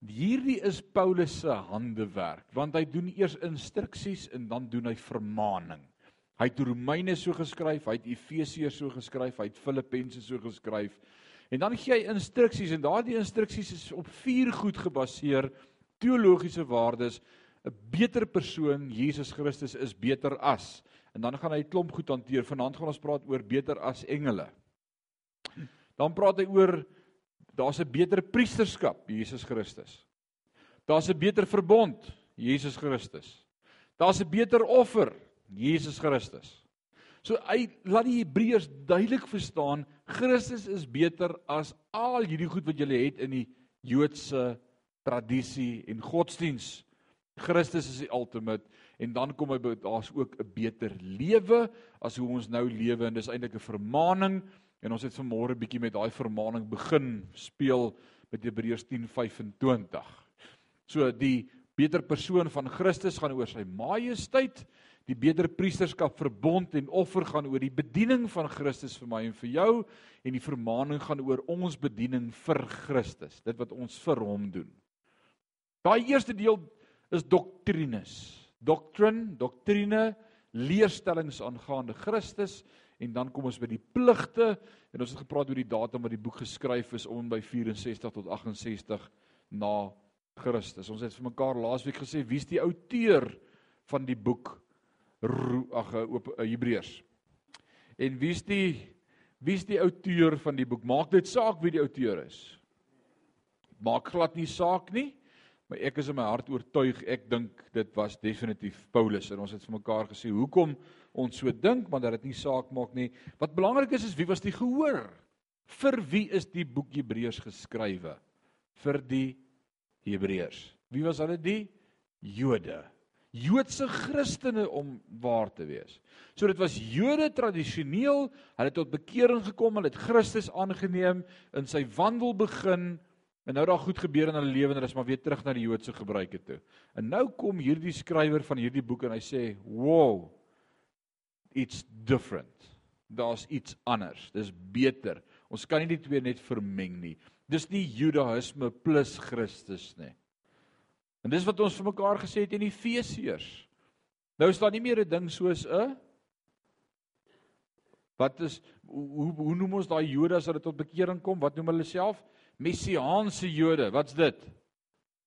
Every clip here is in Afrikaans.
Hierdie is Paulus se handewerk, want hy doen eers instruksies en dan doen hy vermaaning. Hy het Romeine so geskryf, hy het Efesiërs so geskryf, hy het Filippense so geskryf. En dan gee hy instruksies en daardie instruksies is op vier goed gebaseer: teologiese waardes, 'n beter persoon, Jesus Christus is beter as. En dan gaan hy 'n klomp goed hanteer. Vanaand gaan ons praat oor beter as engele. Dan praat hy oor daar's 'n beter priesterskap, Jesus Christus. Daar's 'n beter verbond, Jesus Christus. Daar's 'n beter offer, Jesus Christus. So hy laat die Hebreërs duidelik verstaan Christus is beter as al hierdie goed wat julle het in die Joodse tradisie en godsdiens. Christus is die ultimate en dan kom hy daar's ook 'n beter lewe as hoe ons nou lewe en dis eintlik 'n vermaaning En ons het vanmôre bietjie met daai vermaaning begin speel met Hebreërs 10:25. So die beter persoon van Christus gaan oor sy majesteit, die beter priesterskap verbond en offer gaan oor die bediening van Christus vir my en vir jou en die vermaaning gaan oor ons bediening vir Christus, dit wat ons vir hom doen. Daai eerste deel is doktrines. Doctrine, doktrine, leerstellings aangaande Christus en dan kom ons by die pligte en ons het gepraat oor die datum wat die boek geskryf is om by 64 tot 68 na Christus. Ons het vir mekaar laasweek gesê wie's die outeur van die boek ag op eh, Hebreërs. En wie's die wie's die outeur van die boek? Maak dit saak wie die outeur is. Maak glad nie saak nie. Maar ek is in my hart oortuig, ek dink dit was definitief Paulus en ons het vir mekaar gesê hoekom ons so dink, maar dat dit nie saak maak nie. Wat belangrik is is wie was die gehoor? Vir wie is die boek Hebreërs geskrywe? Vir die Hebreërs. Wie was hulle die Jode? Joodse Christene om waar te wees. So dit was Jode tradisioneel, hulle het tot bekering gekom, hulle het Christus aangeneem, in sy wandel begin En nou daar goed gebeur in hulle lewe en hulle is maar weer terug na die Joodse gebruike toe. En nou kom hierdie skrywer van hierdie boek en hy sê, "Wow. It's different. Daar's iets anders. Dis beter. Ons kan nie die twee net vermeng nie. Dis nie Judaïsme plus Christus nie." En dis wat ons vir mekaar gesê het in Efesiërs. Nou is daar nie meer 'n ding soos 'n Wat is hoe hoe noem ons daai Jode as hulle tot bekering kom? Wat noem hulle self? Messiaanse Jode. Wat's dit?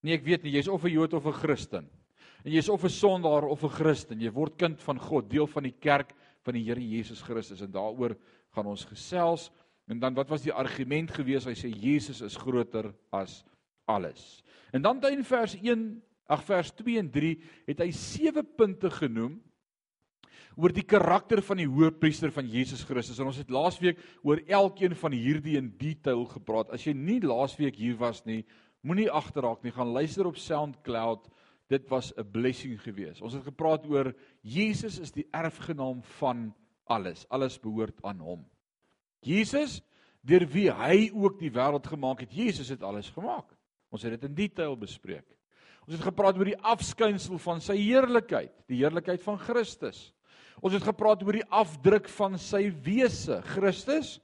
Nee, ek weet nie, jy's of 'n Jood of 'n Christen. En jy's of 'n sondaar of 'n Christen. Jy word kind van God, deel van die kerk van die Here Jesus Christus en daaroor gaan ons gesels. En dan wat was die argument gewees? Hy sê Jesus is groter as alles. En dan in vers 1, ag vers 2 en 3 het hy sewe punte genoem oor die karakter van die hoëpriester van Jesus Christus. En ons het laasweek oor elkeen van hierdie in detail gepraat. As jy nie laasweek hier was nie, moenie agterraak nie. Gaan luister op SoundCloud. Dit was 'n blessing geweest. Ons het gepraat oor Jesus is die erfgenaam van alles. Alles behoort aan hom. Jesus deur wie hy ook die wêreld gemaak het. Jesus het alles gemaak. Ons het dit in detail bespreek. Ons het gepraat oor die afskynsel van sy heerlikheid, die heerlikheid van Christus. Ons het gepraat oor die afdruk van sy wese, Christus,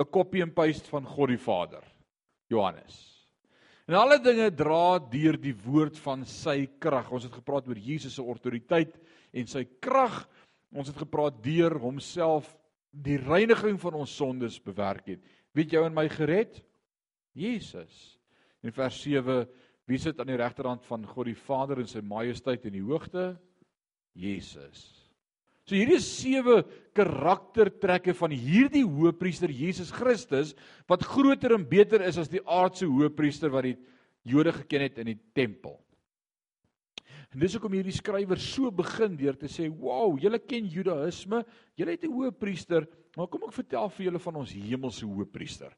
'n copy and paste van God die Vader, Johannes. En alle dinge dra deur die woord van sy krag. Ons het gepraat oor Jesus se autoriteit en sy krag. Ons het gepraat deur homself die reiniging van ons sondes bewerk het. Weet jy en my gered? Jesus. In vers 7, wie sit aan die regterhand van God die Vader in sy majesteit in die hoogte? Jesus. So hierdie is sewe karaktertrekke van hierdie hoëpriester Jesus Christus wat groter en beter is as die aardse hoëpriester wat die Jode geken het in die tempel. En dis hoekom hierdie skrywer so begin deur te sê, "Wow, julle ken Judaïsme, julle het 'n hoëpriester, maar kom ek vertel vir julle van ons hemelse hoëpriester.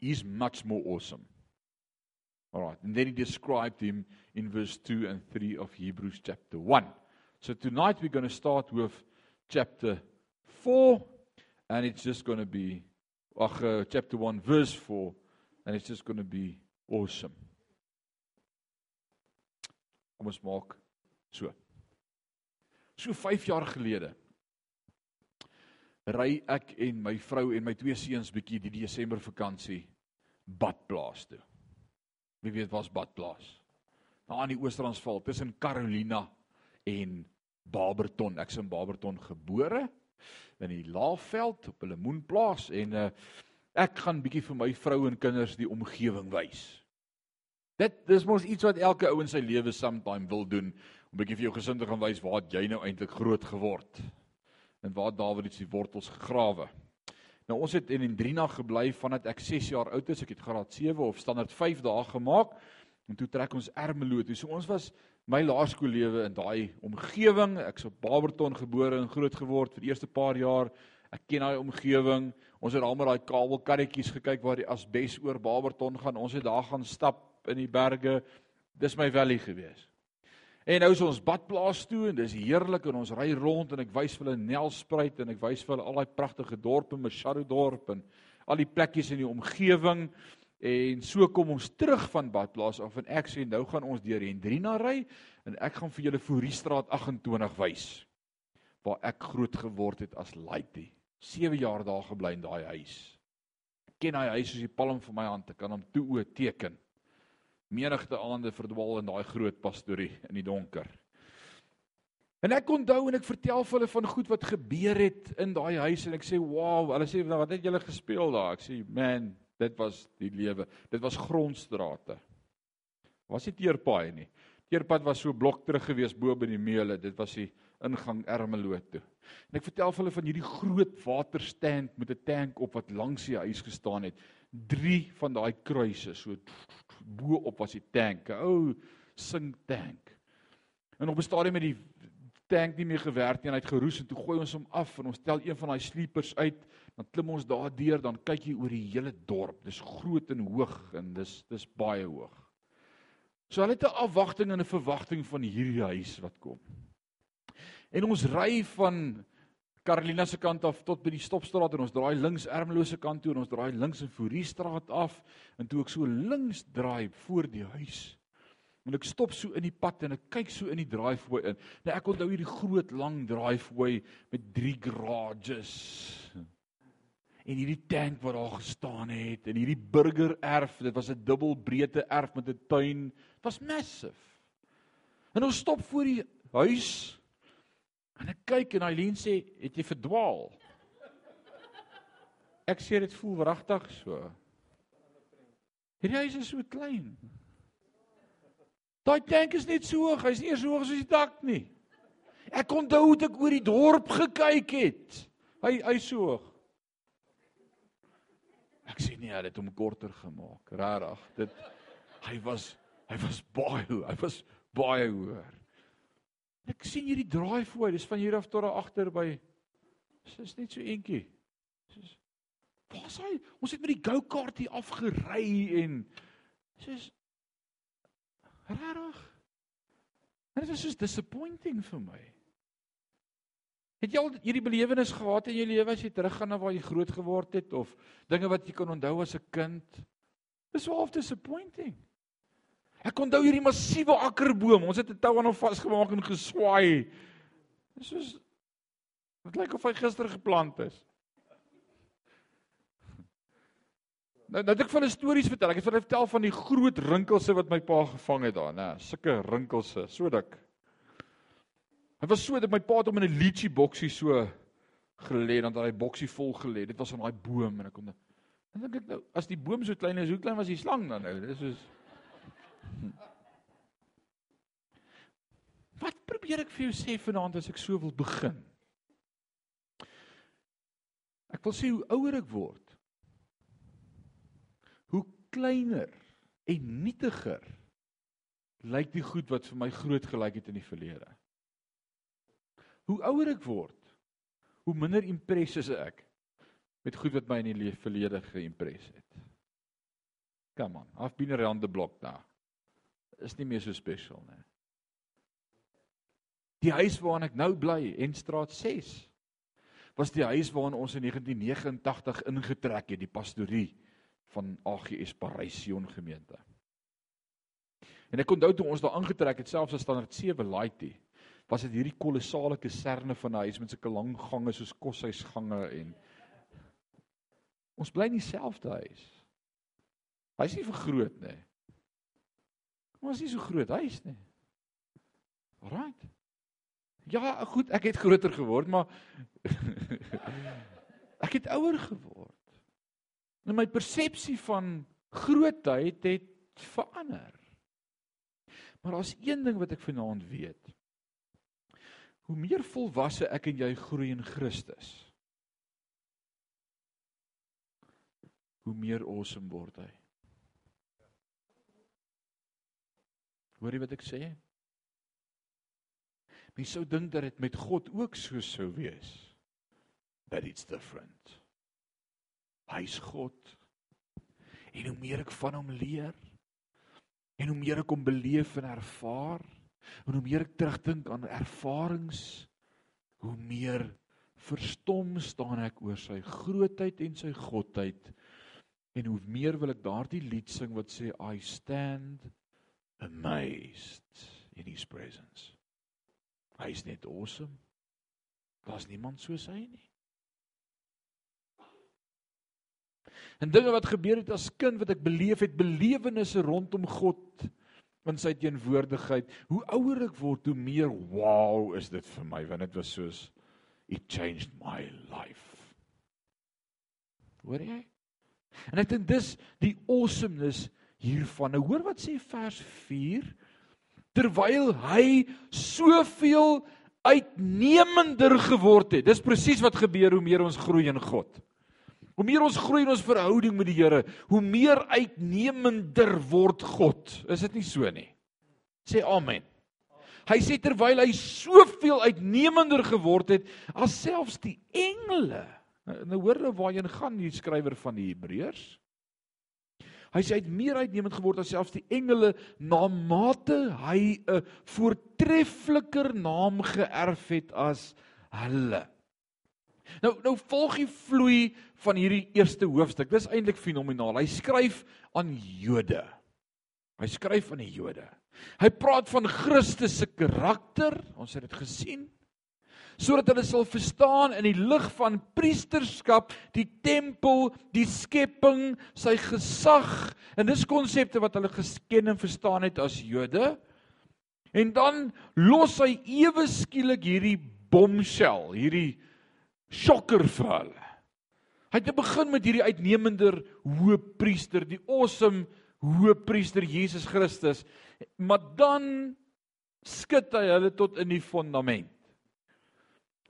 He's much more awesome." Alright, and then he described him in verse 2 and 3 of Hebrews chapter 1. So tonight we're going to start with chapter 4 and it's just going to be ag uh, chapter 1 verse 4 and it's just going to be awesome. Kom ons maak so. So 5 jaar gelede ry ek en my vrou en my twee seuns bietjie die Desember vakansie badplaas toe. Wie weet waar's badplaas? Daar aan die Oos-Transvaal tussen Carolina en Barberton. Ek's in Barberton gebore in die Laagveld op 'n lemoenplaas en uh, ek gaan bietjie vir my vrou en kinders die omgewing wys. Dit dis mos iets wat elke ou in sy lewe sometime wil doen om bietjie vir jou gesin te gaan wys waar jy nou eintlik groot geword en waar Dawid die wortels gegrawe. Nou ons het in Indrina gebly vandat ek 6 jaar oud is. Ek het graad 7 of standaard 5 dae gemaak en toe trek ons Ermelo toe. So ons was my laerskoollewe in daai omgewing. Ek's op Barberton gebore en groot geword vir die eerste paar jaar. Ek ken daai omgewing. Ons het almal daai kabelkarretjies gekyk waar die asbes oor Barberton gaan. Ons het daar gaan stap in die berge. Dis my valley gewees. En nou is ons badplaas toe en dis heerlik en ons ry rond en ek wys vir hulle Nelspruit en ek wys vir hulle al daai pragtige dorpe, Mashado dorp en al die plekkies in die omgewing. En so kom ons terug van badplaas af en ek sê nou gaan ons deur Hendrina ry en ek gaan vir julle Fouriestraat 28 wys waar ek groot geword het as laity. 7 jaar daar gebly in daai huis. Ek ken daai huis soos die palm van my hand. Ek kan hom toe o teken menigte aande verdwaal in daai groot pastorie in die donker. En ek onthou en ek vertel vir hulle van goed wat gebeur het in daai huis en ek sê wow, hulle sê wat het julle gespeel daar? Ek sê man, dit was die lewe. Dit was grondstrate. Was nie teerpaai nie. Teerpad was so blok terug gewees bo by die meule. Dit was die ingang Ermelo toe. En ek vertel hulle van hierdie groot waterstand met 'n tank op wat langs die huis gestaan het. Drie van daai kruise so bo op was die tank, ou sink tank. En op 'n stadium het die tank nie meer gewerk nie en hy het geroes en toe gooi ons hom af en ons tel een van daai sleepers uit, dan klim ons daardeur, dan kyk jy oor die hele dorp. Dis groot en hoog en dis dis baie hoog. So hulle het 'n afwagting en 'n verwagting van hierdie huis wat kom. En ons ry van Carolina se kant af tot by die stopstraat en ons draai links Ermelose kant toe en ons draai links in Fourierstraat af en toe ek so links draai voor die huis en ek stop so in die pad en ek kyk so in die driveway in. Nou ek onthou hierdie groot lang driveway met drie garages. En hierdie tank wat daar gestaan het en hierdie burger erf, dit was 'n dubbelbreedte erf met 'n tuin. Dit was massive. En ons stop voor die huis En ek kyk en Eileen sê, "Het jy verdwaal?" Ek sê dit voel wragtig so. Hierdie huis is so klein. Daai tank is net so hoog, hy's nie eens so hoog soos die dak nie. Ek onthou hoe ek oor die dorp gekyk het. Hy hy's so hoog. Ek sê nee, hy het hom korter gemaak. Regtig. Dit hy was hy was baie hy was baie hoër. Ek sien hierdie draai voor, dis van hier af tot daar agter by Dis net so eentjie. Dis Waar's hy? Ons het met die go-kart hier afgery en dis rarig. En dit is so disappointing vir my. Het jy al hierdie belewenis gehad in jou lewe as jy teruggaan na waar jy groot geword het of dinge wat jy kan onthou as 'n kind? Dis so half disappointing. Ek onthou hierdie massiewe akkerboom. Ons het 'n tou aan hom vasgemaak en geswaai. Dis soos Dit lyk of hy gister geplant is. Nou nou ek van 'n stories vertel. Ek het vir hulle vertel van die groot rinkelse wat my pa gevang het daar, nê. Sulke rinkelse, so dik. Dit was so dat my pa het hom in 'n litchi boksie so gelê en dan daai boksie vol gelê. Dit was aan daai boom en ek kon Dan dink ek nou, as die boom so klein is, hoe klein was die slang dan nou? Dis soos Wat probeer ek vir jou sê vanaand as ek so wil begin? Ek wil sê hoe ouer ek word, kleiner en nietiger lyk die goed wat vir my groot gelyk het in die verlede. Hoe ouer ek word, hoe minder impressies ek met goed wat my in die verlede geïmpres het. Come on, I've been around the block now. Is nie meer so special nie. Die huis waarin ek nou bly, en straat 6, was die huis waarin ons in 1989 ingetrek het, die pastorie van AGS Paraision gemeente. En ek onthou toe ons daar aangetrek het, selfs as standaard 7 laaitie, was dit hierdie kolossale kaserne van 'n huis met sulke lang gange soos koshuisgange en ons bly in dieselfde huis. Hy's nie vergroot nie. Maar is nie so groot huis nie. Right. Ja, goed, ek het groter geword, maar ek het ouer geword. En my persepsie van grootheid het verander. Maar daar's een ding wat ek vanaand weet. Hoe meer volwasse ek en jy groei in Christus, hoe meer awesome word hy. Hoor jy wat ek sê? Mens sou dink dat dit met God ook so sou wees. But it's different. Hy's God. En hoe meer ek van hom leer, en hoe meer ek hom beleef en ervaar, en hoe meer ek terugdink aan ervarings, hoe meer verstom staan ek oor sy grootheid en sy godheid. En hoe meer wil ek daardie lied sing wat sê I stand amazed in his presence. Hy is net awesome. Daar's niemand soos hy nie. En dinge wat gebeur het as kind wat ek beleef het, belewennisse rondom God in sy teenwoordigheid. Hoe ouer ek word, hoe meer wow is dit vir my want dit was soos it changed my life. Hoor jy? En ek dink dis die awesomeness hiervan. Nou hoor wat sê vers 4 terwyl hy soveel uitnemender geword het. Dis presies wat gebeur hoe meer ons groei in God. Hoe meer ons groei in ons verhouding met die Here, hoe meer uitnemender word God. Is dit nie so nie? Sê amen. Hy sê terwyl hy soveel uitnemender geword het as selfs die engele. Nou hoor nou waarheen gaan die skrywer van die Hebreërs? Hy sê hy het meer uitnemend geword as selfs die engele na mate hy 'n voortreffeliker naam geërf het as hulle. Nou nou volg die vloei van hierdie eerste hoofstuk. Dis eintlik fenomenaal. Hy skryf aan Jode. Hy skryf aan die Jode. Hy praat van Christus se karakter. Ons het dit gesien sodat hulle sal verstaan in die lig van priesterskap, die tempel, die skepping, sy gesag en dis konsepte wat hulle geken en verstaan het as Jode. En dan los hy ewe skielik hierdie bombshell, hierdie shocker vir hulle. Hy het begin met hierdie uitnemender hoëpriester, die awesome hoëpriester Jesus Christus, maar dan skud hy hulle tot in die fondament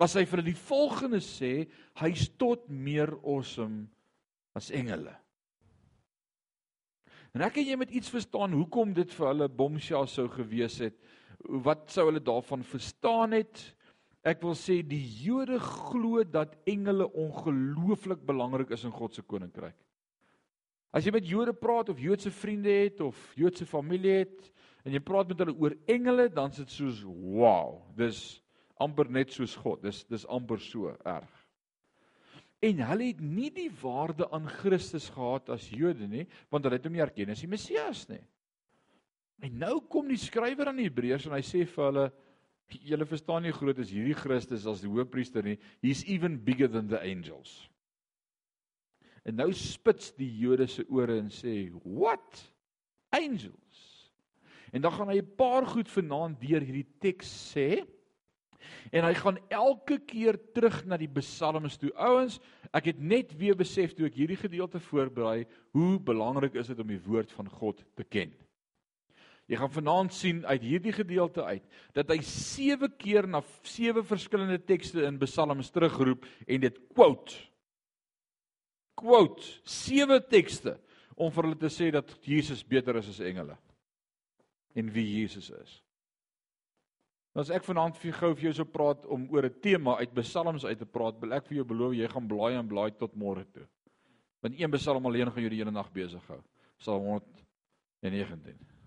as hy vir hulle die volgende sê, hy's tot meer awesome as engele. En ek en jy moet iets verstaan hoekom dit vir hulle bomsja sou gewees het. Wat sou hulle daarvan verstaan het? Ek wil sê die Jode glo dat engele ongelooflik belangrik is in God se koninkryk. As jy met Jode praat of Joodse vriende het of Joodse familie het en jy praat met hulle oor engele, dan is dit soos wow, dis amper net soos God. Dis dis amper so erg. En hulle het nie die waarde aan Christus gehad as Jode nie, want hulle het hom nie erken as die Messias nie. En nou kom die skrywer aan die Hebreërs en hy sê vir hulle julle verstaan nie groot is hierdie Christus as die hoëpriester nie. He's even bigger than the angels. En nou spits die Jode se ore en sê, "What? Angels?" En dan gaan hy 'n paar goed vanaand deur hierdie teks sê. En hy gaan elke keer terug na die psalms toe. Ouens, ek het net weer besef toe ek hierdie gedeelte voorberei, hoe belangrik is dit om die woord van God te ken. Jy gaan vanaand sien uit hierdie gedeelte uit dat hy 7 keer na 7 verskillende tekste in psalms terugroep en dit quote. Quote 7 tekste om vir hulle te sê dat Jesus beter is as engele en wie Jesus is. Nou as ek vanaand vir gou vir jou sou praat om oor 'n tema uit Psalms uit te praat, wil ek vir jou beloof jy gaan blaai en blaai tot môre toe. Want een Psalm alleen gaan jou die hele nag besig hou. Psalm 119.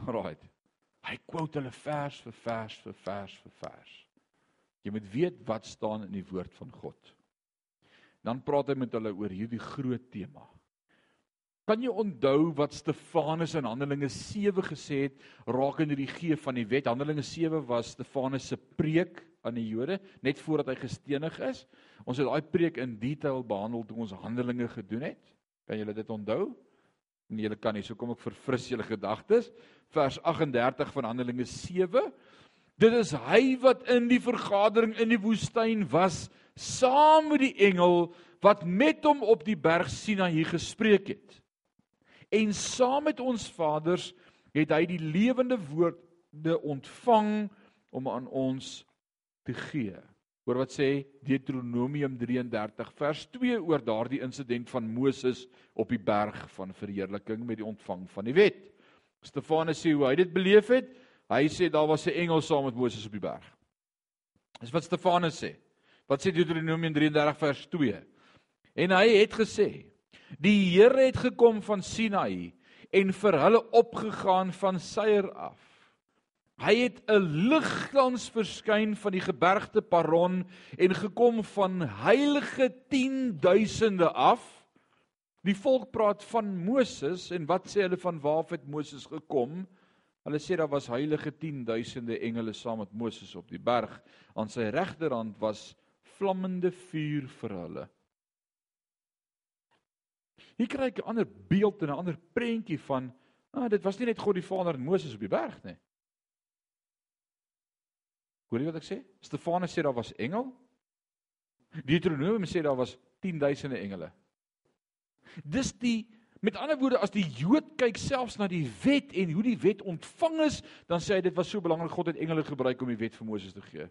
Right. Hy quote hulle vers vir vers vir vers vir vers. Jy moet weet wat staan in die woord van God. Dan praat hy met hulle oor hierdie groot tema. Kan jy onthou wat Stefanus in Handelinge 7 gesê het rakende die gee van die wet? Handelinge 7 was Stefanus se preek aan die Jode net voordat hy gestenig is. Ons het daai preek in detail behandel toe ons Handelinge gedoen het. Kan julle dit onthou? En julle kan nie, so kom ek verfris julle gedagtes. Vers 38 van Handelinge 7. Dit is hy wat in die vergadering in die woestyn was saam met die engel wat met hom op die berg Sinaï gespreek het. En saam met ons vaders het hy die lewende woorde ontvang om aan ons te gee. Hoor wat sê Deuteronomium 33 vers 2 oor daardie insident van Moses op die berg van verheerliking met die ontvang van die wet. Stefanus sê hoe hy dit beleef het. Hy sê daar was 'n engel saam met Moses op die berg. Dis wat Stefanus sê. Wat sê Deuteronomium 33 vers 2? En hy het gesê: Die Here het gekom van Sinaï en vir hulle opgegaan van Seir af. Hy het 'n ligglans verskyn van die gebergte Paron en gekom van heilige 10000de af. Die volk praat van Moses en wat sê hulle van waar het Moses gekom? Hulle sê daar was heilige 10000de engele saam met Moses op die berg. Aan sy regterhand was vlammende vuur vir hulle. Hier kry ek 'n ander beeld en 'n ander prentjie van, ah, dit was nie net God die Vader en Moses op die berg nie. Hoor jy wat ek sê? Stefanus sê daar was engel. Deuteronomium sê daar was 10000de engele. Dis die met ander woorde as die Jood kyk selfs na die wet en hoe die wet ontvang is, dan sê hy dit was so belangrik God het engele gebruik om die wet vir Moses te gee.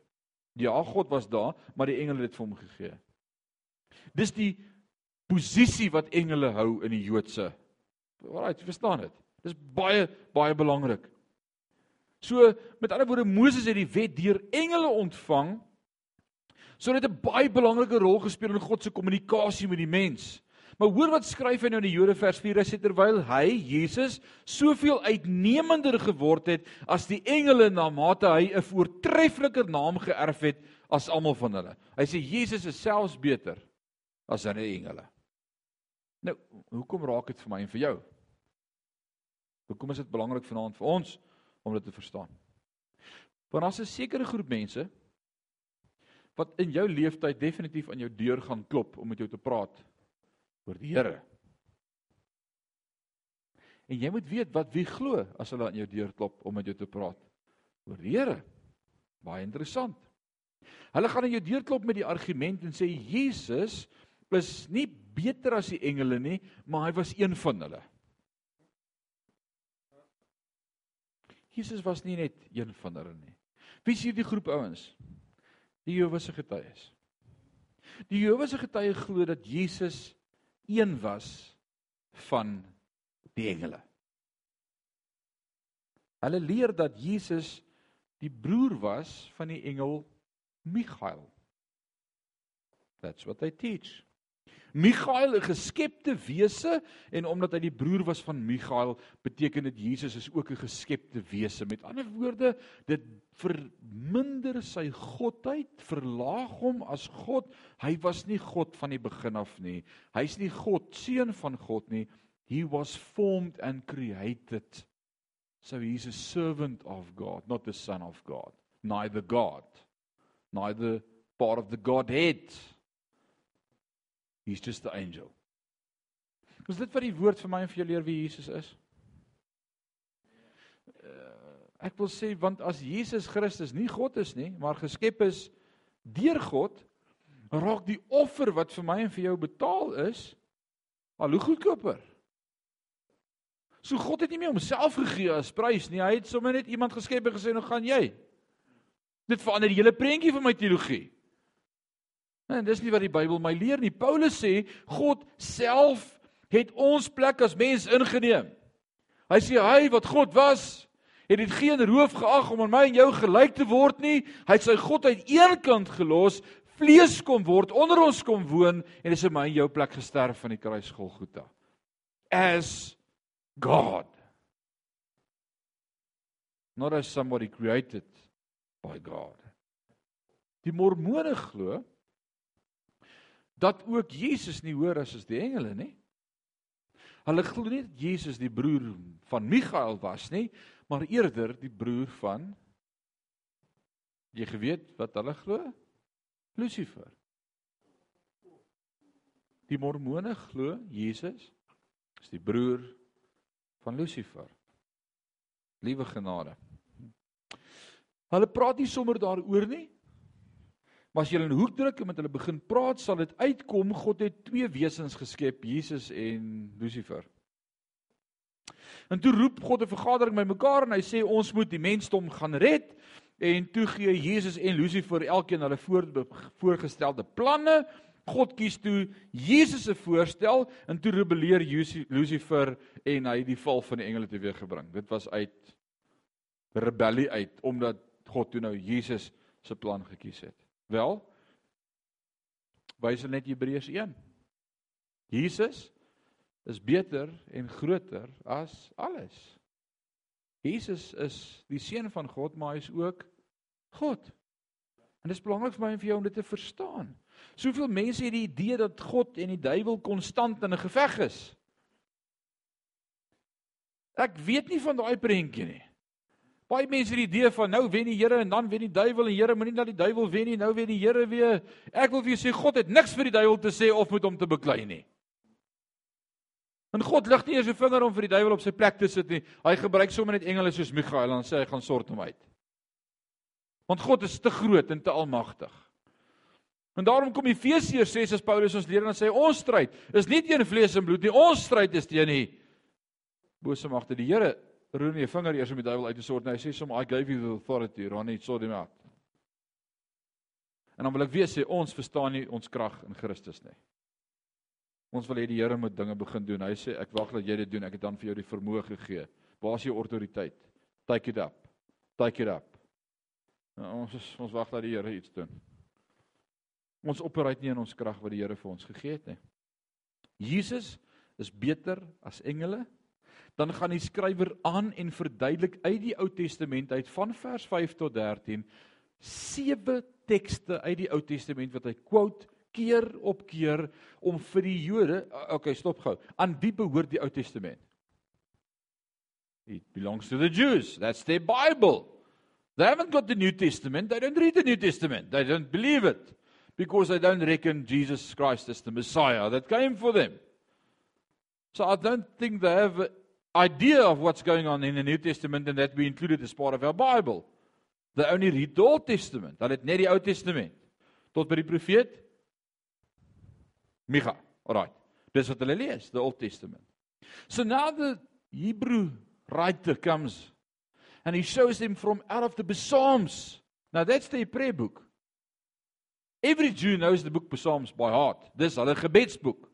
Ja, God was daar, maar die engele het dit vir hom gegee. Dis die posisie wat engele hou in die Joodse. Alraai, verstaan dit. Dis baie baie belangrik. So met ander woorde Moses het die wet deur engele ontvang. So dit 'n baie belangrike rol gespeel in God se kommunikasie met die mens. Maar hoor wat skryf hy nou in die Jode vers 4 hy sê terwyl hy Jesus soveel uitnemender geword het as die engele na mate hy 'n voortreffeliker naam geërf het as almal van hulle. Hy sê Jesus is selfs beter as hulle engele. Nou, hoekom raak dit vir my en vir jou? Hoekom is dit belangrik vanaand vir ons om dit te verstaan? Want as 'n sekere groep mense wat in jou lewenstyd definitief aan jou deur gaan klop om met jou te praat oor die Here. En jy moet weet wat wie glo as hulle aan jou deur klop om met jou te praat oor die Here. Baie interessant. Hulle gaan aan jou deur klop met die argument en sê Jesus is nie beter as die engele nie, maar hy was een van hulle. Jesus was nie net een van hulle nie. Wie is hierdie groep ouens? Die Jehova se getuies. Die Jehova se getuie glo dat Jesus een was van die engele. Hulle leer dat Jesus die broer was van die engel Michael. That's what they teach. Michael 'n geskepte wese en omdat hy die broer was van Michael, beteken dit Jesus is ook 'n geskepte wese. Met ander woorde, dit verminder sy godheid, verlaag hom as God. Hy was nie God van die begin af nie. Hy's nie God, seun van God nie. He was formed and created. So he's a servant of God, not the son of God, neither God, neither part of the Godhead. He's just the angel. Is dit wat die woord vir my en vir jou leer wie Jesus is? Uh, ek wil sê want as Jesus Christus nie God is nie, maar geskep is deur God, raak die offer wat vir my en vir jou betaal is al hoe goedkoper. So God het nie meer homself gegee as prys nie, hy het sommer net iemand geskep en gesê nou gaan jy. Dit verander die hele prentjie van my teologie. En dis nie wat die Bybel my leer nie. Paulus sê God self het ons plek as mens ingeneem. Hy sê hy wat God was, het dit geen roof geag om aan my en jou gelyk te word nie. Hy het sy godheid eenkant gelos, vlees kom word, onder ons kom woon en is in my en jou plek gesterf van die kruis Golgotha. As God. Not as somebody created by God. Die Mormone glo dat ook Jesus nie hoor as as die engele nie. Hulle glo nie dat Jesus die broer van Michael was nie, maar eerder die broer van jy geweet wat hulle glo? Lucifer. Die Mormone glo Jesus is die broer van Lucifer. Liewe genade. Hulle praat nie sommer daaroor nie. Maar as jy hulle in 'n hoek druk en met hulle begin praat, sal dit uitkom God het twee wesens geskep, Jesus en Lucifer. En toe roep God 'n vergadering bymekaar en hy sê ons moet die mensdom gaan red en toe gee Jesus en Lucifer elkeen hulle voor, voorgestelde planne. God kies toe Jesus se voorstel en toe rebelleer Lucifer en hy die val van die engele teweeggebring. Dit was uit rebellie uit omdat God toe nou Jesus se plan gekies het. Wel wys net Hebreërs 1. Jesus is beter en groter as alles. Jesus is die seun van God, maar hy is ook God. En dit is belangrik vir my en vir jou om dit te verstaan. Soveel mense het die idee dat God en die duiwel konstant in 'n geveg is. Ek weet nie van daai prentjie nie. Baie mense het die idee van nou wen die Here en dan wen die duiwel en Here moenie dat die duiwel wen nie, nou wen die Here weer. Ek wil vir jou sê God het niks vir die duiwel te sê of met hom te beklei nie. En God lig nie eers 'n vinger om vir die duiwel op sy plek te sit nie. Hy gebruik sommer net engele soos Michael en sê hy gaan sort hom uit. Want God is te groot en te almagtig. En daarom kom Efesiërs 6 as Paulus ons leer en sê ons stryd is nie teen vlees en bloed nie. Ons stryd is teen die bose magte. Die Here roer nie 'n vinger eers om die duiwel uit te sort nie. Hy sê sommer I gave you the authority, Ronnie, sort him out. En dan wil ek weer sê ons verstaan nie ons krag in Christus nie. Ons wil hê die Here moet dinge begin doen. Hy sê ek wag dat jy dit doen. Ek het dan vir jou die vermoë gegee. Waar is jou autoriteit? Take it up. Take it up. Nou, ons is, ons wag dat die Here iets doen. Ons opereer nie in ons krag wat die Here vir ons gegee het nie. Jesus is beter as engele. Dan gaan die skrywer aan en verduidelik uit die Ou Testament uit van vers 5 tot 13 sewe tekste uit die Ou Testament wat hy quote keer op keer om vir die Jode, okay, stop gou. Aan wie behoort die Ou Testament? It belongs to the Jews. That's their Bible. They haven't got the New Testament. They don't read the New Testament. They don't believe it because they don't reckon Jesus Christ as the Messiah that came for them. So I don't think they have idea of what's going on in the New Testament and that we included as part of our Bible. They only read the Old Testament. Hulle het net die Ou Testament tot by die profeet Micha. Alright. Dis wat hulle lees, the Old Testament. So now the Hebrew writer comes and he shows them from out of the Psalms. Now that's their prayer book. Every Jew knows the book Psalms by heart. Dis hulle gebedsboek.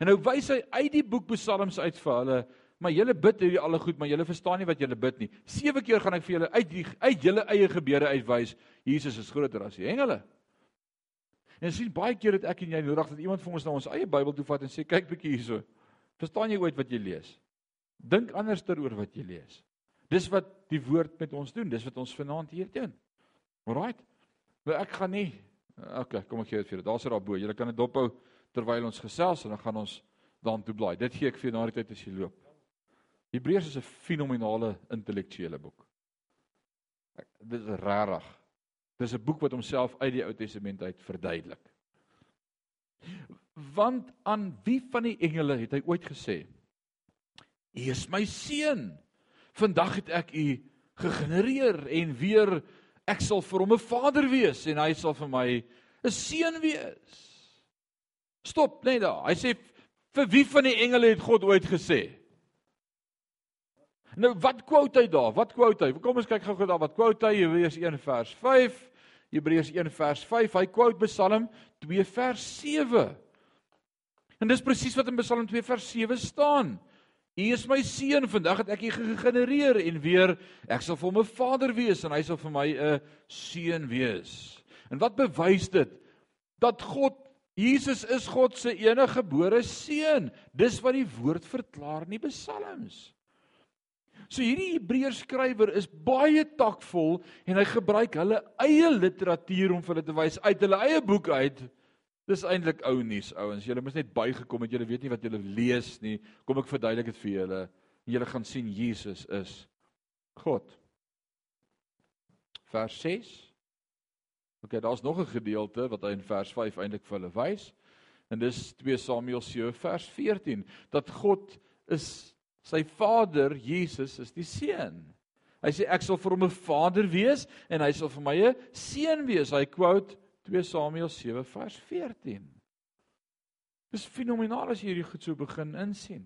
En nou wys hy uit die boek Psalms uit vir hulle, maar julle bid hierdie alle goed, maar julle verstaan nie wat julle bid nie. Sewe keer gaan ek vir julle uit die uit julle eie gebede uitwys, Jesus is groter as die engele. En sien baie keer het ek en jy nodig dat iemand vir ons na ons eie Bybel toe vat en sê kyk bietjie hierso. Verstaan jy ooit wat jy lees? Dink anders daaroor wat jy lees. Dis wat die woord met ons doen. Dis wat ons vanaand hier doen. Alraight. Nou, ek gaan nie Okay, kom ek gee dit vir julle. Daar's er daarbo. Julle kan dit dophou terwyl ons gesels en dan gaan ons dan toe blaai. Dit gee ek vir jou na die tyd as jy loop. Hebreërs is 'n fenominale intellektuele boek. Dit is rarig. Dis 'n boek wat homself uit die Ou Testament uit verduidelik. Want aan wie van die engele het hy ooit gesê: "U is my seun. Vandag het ek u gegenereer en weer ek sal vir hom 'n vader wees en hy sal vir my 'n seun wees." Stop net daar. Hy sê vir wie van die engele het God ooit gesê? Nou wat quote hy daar? Wat quote hy? Kom ons kyk gou-gou daar wat quote hy Hebreërs 1 vers 5. Hebreërs 1 vers 5. Hy quote Psalm 2 vers 7. En dis presies wat in Psalm 2 vers 7 staan. U is my seun, vandag het ek u gegenereer en weer ek sal vir hom 'n vader wees en hy sal vir my 'n seun wees. En wat bewys dit? Dat God Jesus is God se enige gebore seun. Dis wat die woord verklaar in die Psalms. So hierdie Hebreërs skrywer is baie takvol en hy gebruik hulle eie literatuur om vir hulle te wys uit hulle eie boek uit. Dis eintlik ou nuus, ouens. Julle moet net bygekom het. Julle weet nie wat julle lees nie. Kom ek verduidelik dit vir julle. Julle gaan sien Jesus is God. Vers 6. OK, daar's nog 'n gedeelte wat hy in vers 5 eintlik vir hulle wys. En dis 2 Samuel 7 vers 14 dat God is Sy Vader, Jesus, is die Seun. Hy sê ek sal vir hom 'n vader wees en hy sal vir my 'n seun wees. Hy quote 2 Samuel 7 vers 14. Dis fenomenaal as jy hierdie goed so begin insien.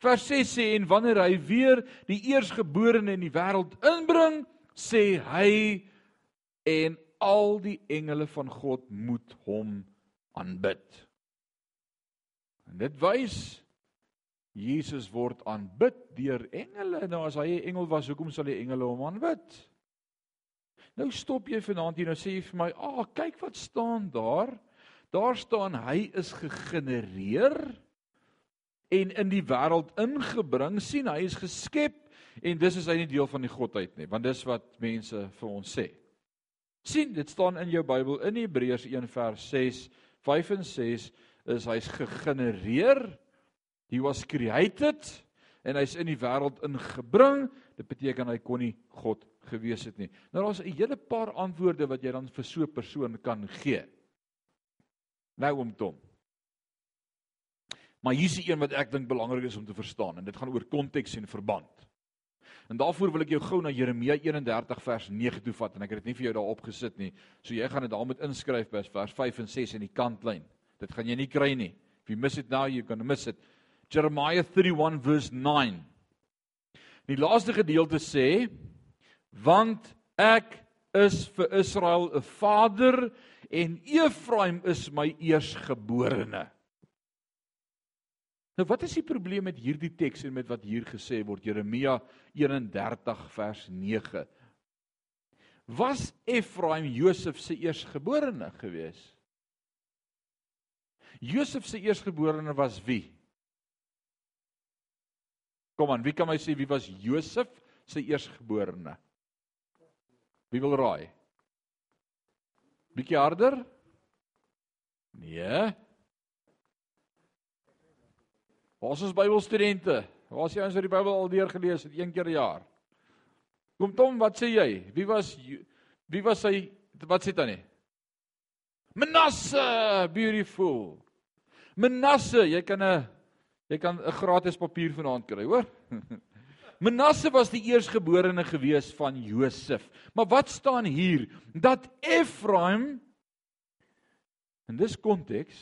Vers 6 sê en wanneer hy weer die eersgeborene in die wêreld inbring, sê hy en al die engele van God moet hom aanbid. En dit wys Jesus word aanbid deur engele. Nou as hy 'n engel was, hoekom sal die engele hom aanbid? Nou stop jy vanaand hier nou sê jy vir my, "Ag, oh, kyk wat staan daar." Daar staan hy is gegenereer en in die wêreld ingebring. sien, hy is geskep en dis is hy nie deel van die godheid nie, want dis wat mense vir ons sê. sien, dit staan in jou Bybel in Hebreërs 1 vers 6, 5 en 6 is hy's gegenereer He was created en hy's in die wêreld ingebring. Dit beteken hy kon nie God gewees het nie. Nou daar's 'n hele paar antwoorde wat jy dan vir so 'n persoon kan gee. Nou om Tom. Maar hier's 'n een wat ek dink belangrik is om te verstaan en dit gaan oor konteks en verband. En daarvoor wil ek jou gou na Jeremia 31 vers 9 toe vat en ek het dit nie vir jou daar opgesit nie. So jy gaan dit daar moet inskryf by vers 5 en 6 in die kantlyn. Dit gaan jy nie kry nie. If you miss it now, you're going to miss it. Jeremiah 31 verse 9. Die laaste gedeelte sê want ek is vir Israel 'n vader en Efraim is my eersgeborene. Nou wat is die probleem met hierdie teks en met wat hier gesê word Jeremia 31 vers 9? Was Efraim Josef se eersgeborene gewees? Josef se eersgeborene was wie? Kom aan, wie kan my sê wie was Josef se eersgeborene? Wie wil raai? Bietjie harder? Nee. Waar is ons Bybelstudente? Waar is jy ons wat die Bybel al deur gelees het een keer per jaar? Kom Tom, wat sê jy? Wie was wie was hy wat sê dan nie? Manasse, beautiful. Manasse, jy kan 'n Jy kan 'n gratis papier vanaand kry, hoor? Manasse was die eersgeborene gewees van Josef. Maar wat staan hier? Dat Efraim in dis konteks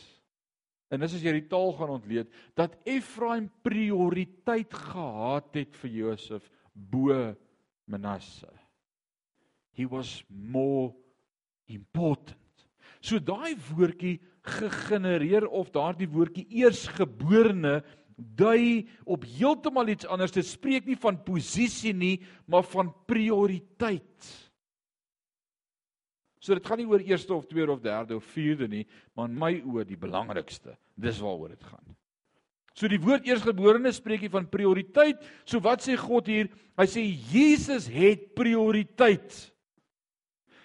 en dis as jy die taal gaan ontleed, dat Efraim prioriteit gehad het vir Josef bo Manasse. He was more important. So daai woordjie gegenereer of daardie woordjie eersgeborene dui op heeltemal iets anders. Dit spreek nie van posisie nie, maar van prioriteit. So dit gaan nie oor eerste of tweede of derde of vierde nie, maar in my oë die belangrikste. Dis waaroor dit gaan. So die woord eersgeborene spreek hier van prioriteit. So wat sê God hier? Hy sê Jesus het prioriteit.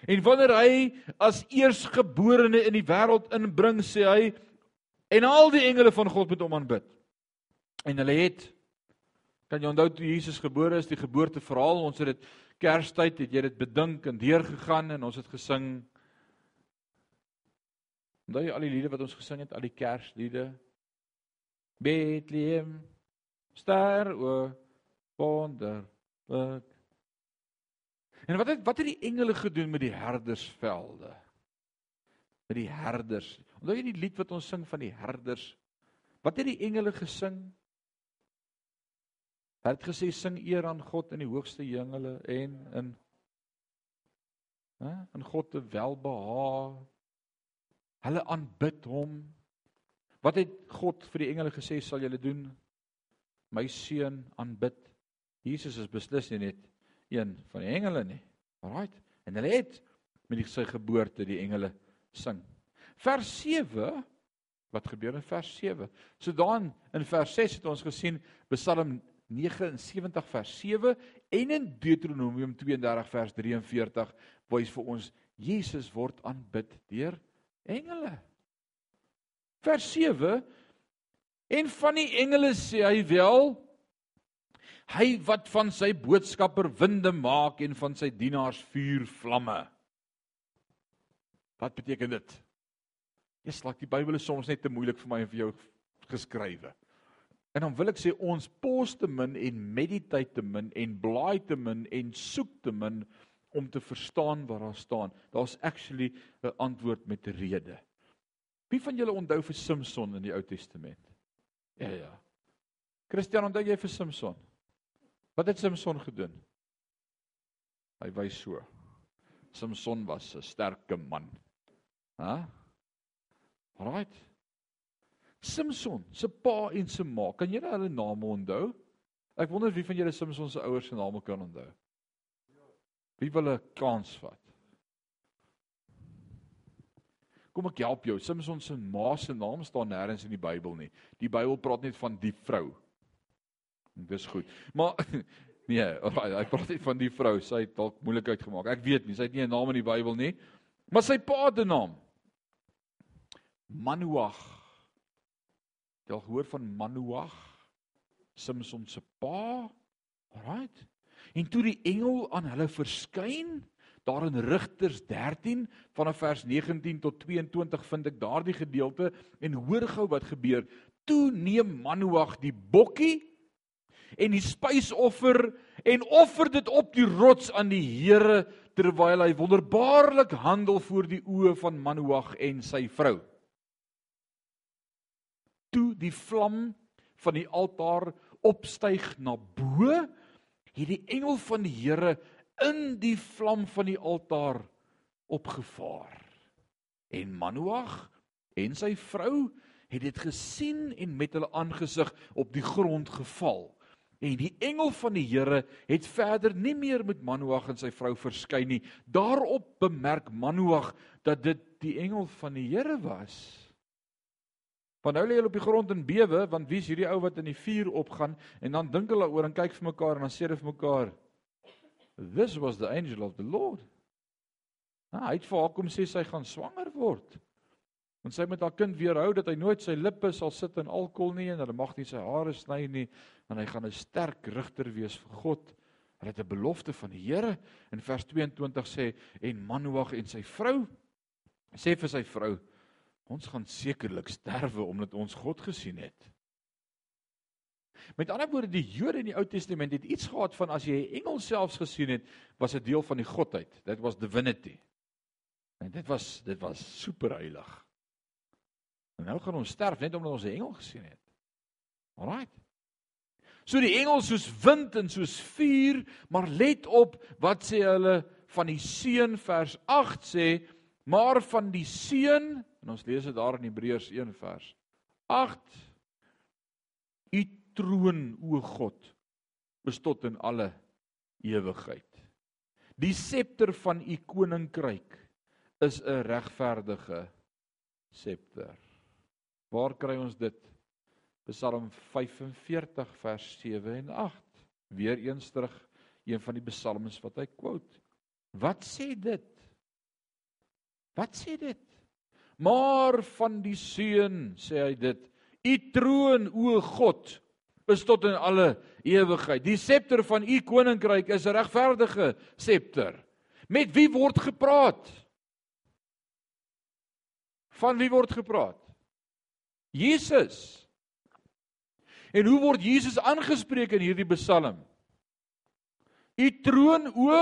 En wanneer hy as eersgeborene in die wêreld inbring, sê hy en al die engele van God moet hom aanbid. En hulle het kan jy onthou toe Jesus gebore is, die geboorteverhaal, ons het dit Kerstyd het jy dit bedink en deurgegaan en ons het gesing. Onthou jy al die liede wat ons gesing het, al die Kersliede? Bethlehem ster o wonderlik. En wat het wat het die engele gedoen met die herdersvelde? Met die herders. Onthou jy die lied wat ons sing van die herders? Wat het die engele gesing? Hulle het gesê sing eer aan God in die hoogste hemele en in hè in God te welbehaag. Hulle aanbid hom. Wat het God vir die engele gesê sal julle doen? My seun aanbid. Jesus is beslis nie net een van die engele nie. Alraight. En hulle het met die sy geboorte die engele sing. Vers 7 wat gebeur in vers 7? So dan in vers 6 het ons gesien Psalm 79 vers 7 en in Deuteronomium 32 vers 43 wys vir ons Jesus word aanbid deur engele. Vers 7 en van die engele sê hy wel hy wat van sy boodskapper winde maak en van sy dienaars vuur vlamme. Wat beteken dit? Eers laat die Bybel is soms net te moeilik vir my en vir jou geskrywe. En dan wil ek sê ons pos te min en meditate te min en blaai te min en soek te min om te verstaan wat daar staan. Daar's actually 'n antwoord met 'n rede. Wie van julle onthou vir Samson in die Ou Testament? Ja ja. Christian, onthou jy vir Samson? Wat het Samson gedoen? Hy wys so. Samson was 'n sterke man. Hæ? Right. Samson se pa en se ma, kan julle hulle name onthou? Ek wonder wie van julle Samson se ouers se name kan onthou. Wie wil 'n kans vat? Kom ek help jou. Samson se ma se naam staan nêrens in die Bybel nie. Die Bybel praat net van die vrou. Dis goed. Maar nee, hy praat net van die vrou. Sy het dalk moeilikheid gemaak. Ek weet nie, sy het nie 'n naam in die Bybel nie. Maar sy pa se naam Manoag. Jy al gehoor van Manoag? Samson se pa? Alraight. En toe die engel aan hulle verskyn, daar in Rigters 13 vanaf vers 19 tot 22 vind ek daardie gedeelte en hoor gou wat gebeur. Toe neem Manoag die bokkie en die spysoffer en offer dit op die rots aan die Here terwyl hy wonderbaarlik handel voor die oë van Manoag en sy vrou. Toe die vlam van die altaar opstyg na bo, het die engel van die Here in die vlam van die altaar opgevaar. En Manoag en sy vrou het dit gesien en met hulle aangesig op die grond geval. En die engel van die Here het verder nie meer met Manoag en sy vrou verskyn nie. Daarop bemerk Manoag dat dit die engel van die Here was. Want nou lê hulle op die grond en bewe want wie's hierdie ou wat in die vuur opgaan en dan dink hulle oor en kyk vir mekaar en dan sê hulle vir mekaar This was the angel of the Lord. Nou, hy het vir haar kom sê sy gaan swanger word. En sy met haar kind weerhou dat hy nooit sy lippe sal sit in alkohol nie en hulle mag nie sy hare sny nie en hy gaan 'n sterk rigter wees vir God. Hulle het 'n belofte van die Here in vers 22 sê en Manoag en sy vrou sê vir sy vrou ons gaan sekerlik sterwe omdat ons God gesien het. Met ander woorde, die Jode in die Ou Testament het iets gehad van as jy 'n engel selfs gesien het, was 'n deel van die godheid. Dit was divinity. En dit was dit was superheilig. En nou gaan ons sterf net omdat ons 'n engel gesien het. Alraight. So die engel soos wind en soos vuur, maar let op wat sê hulle van die seun vers 8 sê, maar van die seun en ons lees dit daar in Hebreërs 1 vers 8 U troon o God is tot in alle ewigheid. Die septer van u koninkryk is 'n regverdige septer. Waar kry ons dit? Psalm 45 vers 7 en 8. Weereens terug een van die psalms wat hy quote. Wat sê dit? Wat sê dit? Maar van die seun sê hy dit: U troon o God is tot in alle ewigheid. Die septer van u koninkryk is 'n regverdige septer. Met wie word gepraat? Van wie word gepraat? Jesus. En hoe word Jesus aangespreek in hierdie Psalm? U troon o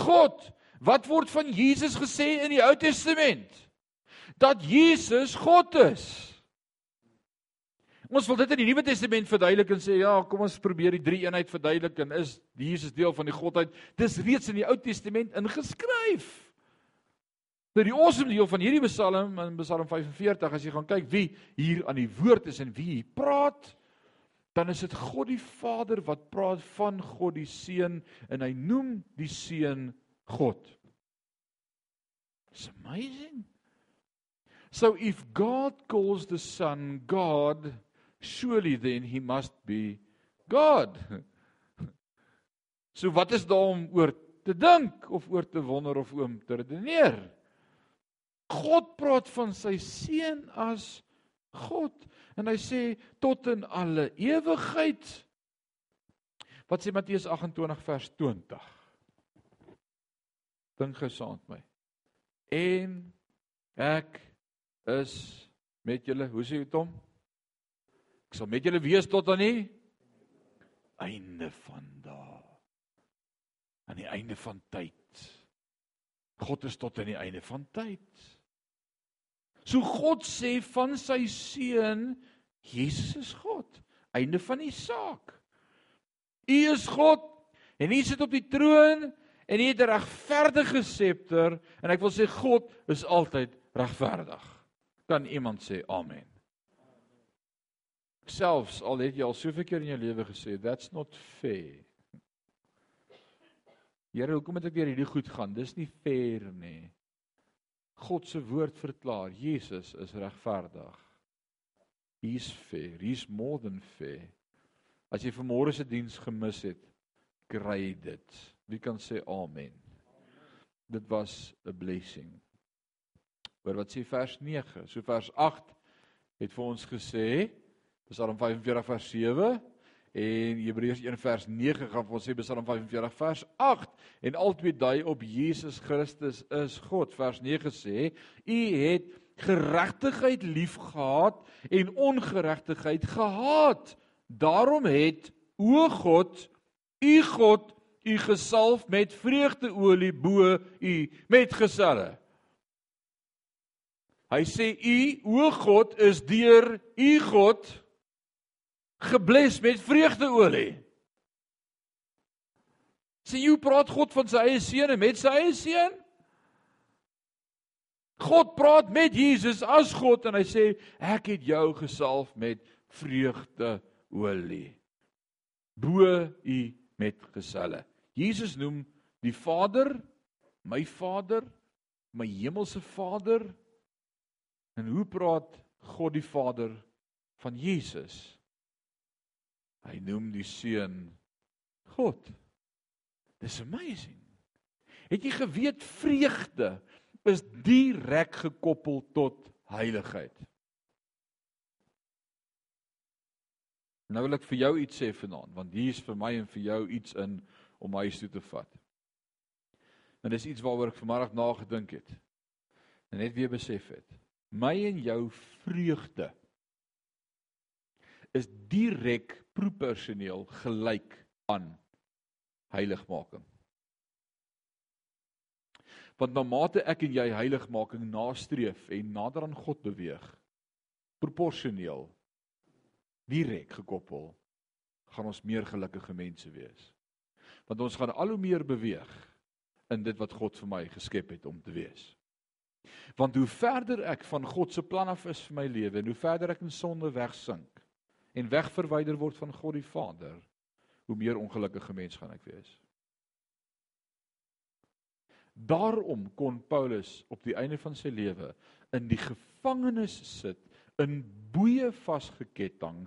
God. Wat word van Jesus gesê in die Ou Testament? Dat Jesus God is. Ons wil dit in die Nuwe Testament verduidelik en sê ja, kom ons probeer die drie eenheid verduidelik en is Jesus deel van die godheid. Dis reeds in die Ou Testament ingeskryf. Nou die awesome deel van hierdie Psalm in Psalm 45 as jy gaan kyk wie hier aan die woord is en wie hier praat, dan is dit God die Vader wat praat van God die Seun en hy noem die Seun God. It's amazing. So if God calls the Son God, surely then he must be God. So wat is daar om oor te dink of oor te wonder of oom te redeneer? God praat van sy seun as God en hy sê tot in alle ewigheid. Wat sê Matteus 28 vers 20? Dink gesaand my. En ek is met julle. Hoe sê dit hom? Ek sal met julle wees tot aan die einde van dae. Aan die einde van tyd. God is tot aan die einde van tyd. So God sê van sy seun Jesus is God. Einde van die saak. U is God en u sit op die troon en u het 'n regverdige scepter en ek wil sê God is altyd regverdig. Kan iemand sê amen? Selfs al het jy al soveel keer in jou lewe gesê that's not fair. Here, hoekom moet ek weer hierdie goed gaan? Dis nie fair nie. God se woord verklaar Jesus is regverdig. He's fair. He's more than fair. As jy vanmôre se diens gemis het, kry dit. Wie kan sê amen? Dit was 'n blessing. Hoor wat sê vers 9. So vers 8 het vir ons gesê, Psalm 45 vers 7 en Hebreërs 1 vers 9 gaan ons sê Psalm 45 vers 8 en albei dui op Jesus Christus is God. Vers 9 sê: U het geregtigheid liefgehad en ongeregtigheid gehaat. Daarom het o God, u God, u gesalf met vreugdeolie bo u met geselle. Hy sê u o God is deur u God gebles met vreugdeolie. Sien jy praat God van sy eie seun en met sy eie seun? God praat met Jesus as God en hy sê ek het jou gesalf met vreugdeolie. Bo u met geselle. Jesus noem die Vader my Vader, my hemelse Vader. En hoe praat God die Vader van Jesus? Hy noem die Seun God. Dis amazing. Het jy geweet vreugde is direk gekoppel tot heiligheid. Nou wil ek vir jou iets sê vanaand, want hier is vir my en vir jou iets in om huis toe te vat. En dis iets waaroor ek vanoggend nagedink het. En net weer besef het. My en jou vreugde is direk proporsioneel gelyk aan heiligmaking. Want na mate ek en jy heiligmaking nastreef en nader aan God beweeg, proporsioneel direk gekoppel, gaan ons meer gelukkige mense wees. Want ons gaan al hoe meer beweeg in dit wat God vir my geskep het om te wees. Want hoe verder ek van God se plan af is vir my lewe en hoe verder ek in sonde wegsink en wegverwyder word van God die Vader, hoe meer ongelukkige mens gaan ek wees. Daarom kon Paulus op die einde van sy lewe in die gevangenis sit, in boeye vasgeketting,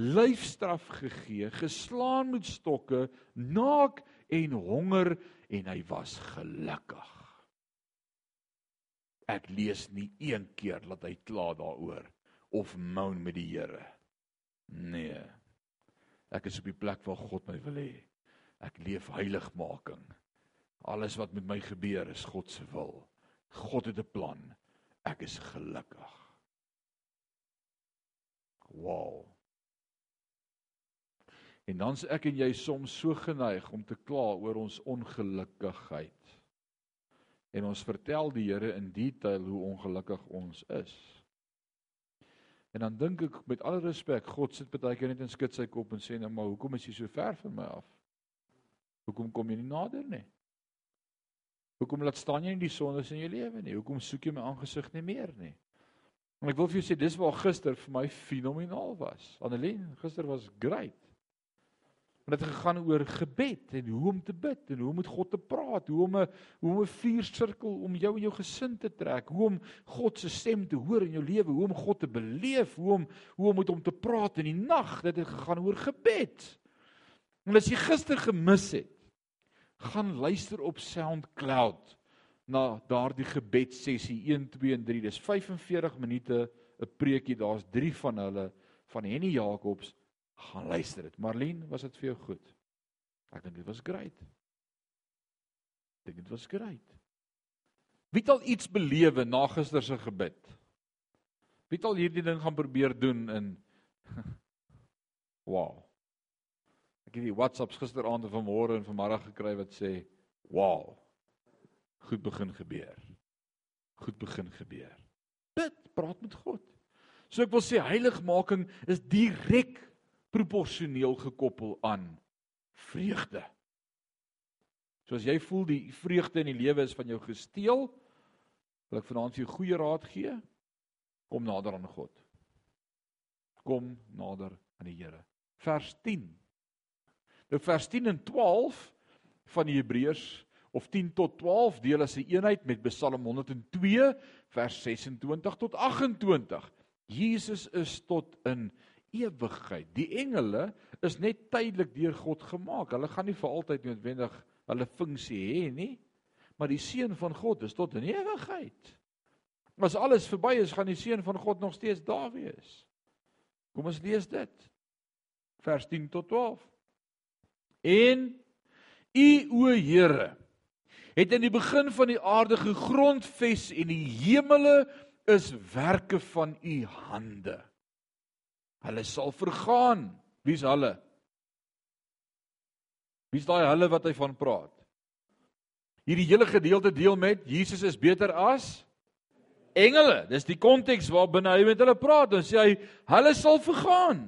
lyfstraf gegee, geslaan met stokke, naak en honger en hy was gelukkig. Ek lees nie een keer dat hy kla daaroor of moan met die Here. Nee. Ek is op die plek waar God my wil hê. Ek leef heiligmaking. Alles wat met my gebeur is God se wil. God het 'n plan. Ek is gelukkig. Wow. En dan's ek en jy soms so geneig om te kla oor ons ongelukkigheid. En ons vertel die Here in detail hoe ongelukkig ons is. En dan dink ek met alle respek, God sit baie keer net en skud sy kop en sê nou maar hoekom is jy so ver van my af? Hoekom kom jy nie nader nie? Hoekom laat staan jy in die sondes in jou lewe nie? Hoekom soek jy my aangesig nie meer nie? En ek wil vir jou sê dis waar gister vir my fenomenaal was. Annelien, gister was great. Want dit het gegaan oor gebed en hoe om te bid en hoe om met God te praat, hoe om 'n hoe om 'n vuursirkel om jou en jou gesin te trek, hoe om God se stem te hoor in jou lewe, hoe om God te beleef, hoe om hoe om met hom te praat in die nag. Dit het gegaan oor gebed. En as jy gister gemis het, gaan luister op SoundCloud na daardie gebedssessie 1 2 en 3. Dis 45 minute 'n preekie. Daar's 3 van hulle van Henny Jacobs. Gaan luister dit. Marlene, was dit vir jou goed? Ek dink dit was great. Ek dink dit was great. Wie het al iets belewe na gister se gebed? Wie het al hierdie ding gaan probeer doen in wow. Ek het die WhatsApps gisteraand en vanmôre en vanmiddag gekry wat sê, "Wow. Goed begin gebeur. Goed begin gebeur." Bid, praat met God. So ek wil sê heiligmaking is direk proporsioneel gekoppel aan vreugde. So as jy voel die vreugde in die lewe is van jou gesteel, wil ek vanaand vir jou goeie raad gee. Kom nader aan God. Kom nader aan die Here. Vers 10. Nou vers 10 en 12 van die Hebreërs of 10 tot 12 deel as 'n eenheid met Psalm 102 vers 26 tot 28. Jesus is tot in ewigheid. Die engele is net tydelik deur God gemaak. Hulle gaan nie vir altyd noodwendig hulle funksie hê nie. Maar die seun van God is tot in ewigheid. As alles verby is, gaan die seun van God nog steeds daar wees. Kom ons lees dit. Vers 10 tot 12. En u o Here het in die begin van die aarde gegrondves en die hemele is werke van u hande. Hulle sal vergaan. Wie's hulle? Wie's daai hulle wat hy van praat? Hierdie hele gedeelte deel met Jesus is beter as engele. Dis die konteks waarbinne hy met hulle praat. Dan sê hy hulle sal vergaan.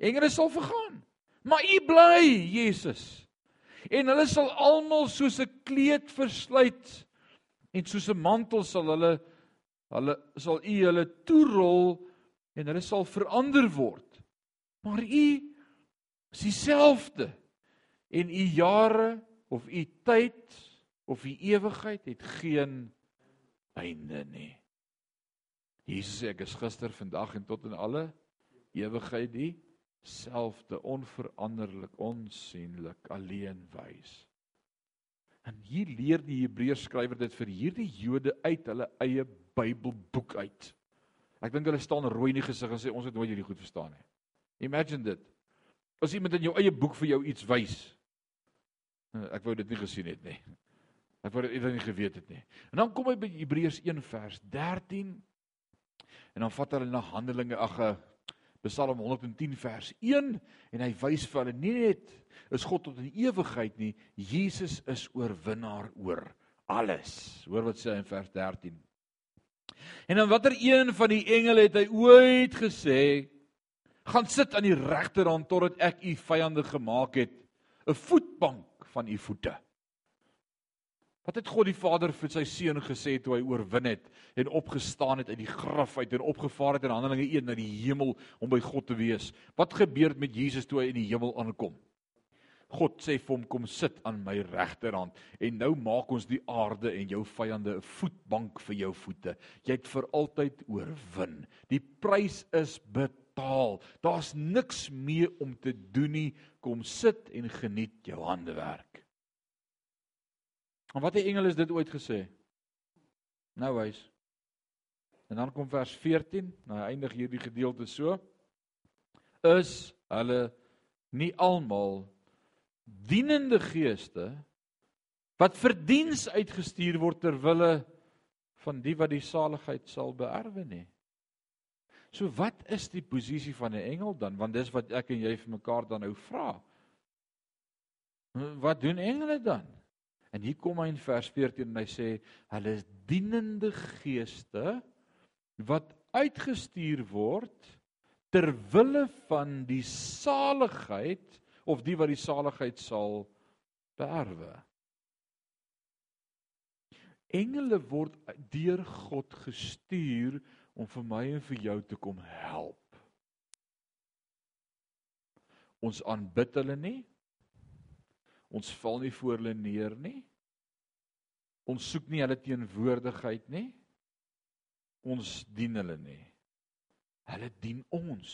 Engele sal vergaan. Maar u bly, Jesus. En hulle sal almal soos 'n kleed versluit en soos 'n mantel sal hulle hulle sal u hulle toerol en hulle sal verander word. Maar u is dieselfde en u jare of u tyd of u ewigheid het geen einde nie. Jesus ek is gister, vandag en tot in alle ewigheid dieselfde, onveranderlik, onsienlik, alleen wys. En hier leer die Hebreërs skrywer dit vir hierdie Jode uit hulle eie Bybelboek uit. Ek dink hulle staan rooi in die gesig en sê ons het nooit hierdie goed verstaan nie. Imagine dit. As iemand in jou eie boek vir jou iets wys. Ek wou dit nie gesien het nie. Ek wou dit eerder nie geweet het nie. En dan kom hy by Hebreërs 1 vers 13 en dan vat hulle na Handelinge ag eh, Psalm 110 vers 1 en hy wys vir hulle nie net is God tot in ewigheid nie, Jesus is oorwinnaar oor alles. Hoor wat sê hy in vers 13. En dan watter een van die engele het hy ooit gesê gaan sit aan die regterhand totdat ek u vyande gemaak het 'n voetbank van u voete. Wat het God die Vader vir sy seun gesê toe hy oorwin het en opgestaan het uit die graf uit en opgevaar het in Handelinge 1 na die hemel om by God te wees? Wat gebeur met Jesus toe hy in die hemel aankom? God sê vir hom kom sit aan my regterhand en nou maak ons die aarde en jou vyande 'n voetbank vir jou voete. Jy het vir altyd oorwin. Die prys is betaal. Daar's niks meer om te doen nie. Kom sit en geniet jou handewerk. En wat het die engele dit ooit gesê? Nou wys. En dan kom vers 14, nou eindig hierdie gedeelte so. Is hulle nie almal dienende geeste wat vir diens uitgestuur word ter wille van die wat die saligheid sal beerwe nie? So wat is die posisie van 'n engel dan? Want dis wat ek en jy vir mekaar dan nou vra. Wat doen engele dan? En hier kom hy in vers 14 en hy sê hulle is dienende geeste wat uitgestuur word ter wille van die saligheid of die wat die saligheid sal beerwe. Engele word deur God gestuur om vir my en vir jou te kom help. Ons aanbid hulle nie. Ons val nie voor hulle neer nie. Ons soek nie hulle teenwoordigheid nie. Ons dien hulle nie. Hulle dien ons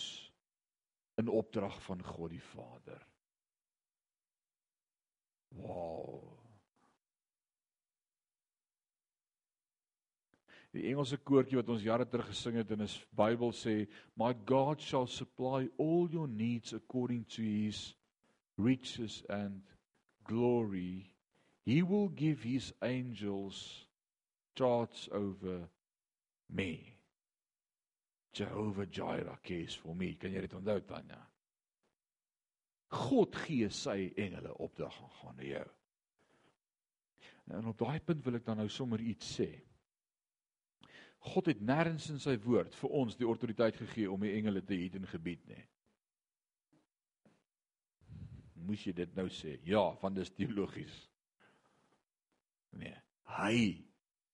in opdrag van God die Vader. Wow. Die Engelse koortjie wat ons jare terug gesing het in 'n Bybel sê, "My God shall supply all your needs according to his riches and glory, he will give his angels charge over me. Jehovah Jireh cares for me. Kan jy dit onthou Tanya? God gee sy engele opdrag aan gaan na jou. En op daai punt wil ek dan nou sommer iets sê. God het nêrens in sy woord vir ons die autoriteit gegee om die engele te hê in gebied nie. Moes jy dit nou sê? Ja, want dis teologies. Nee, hy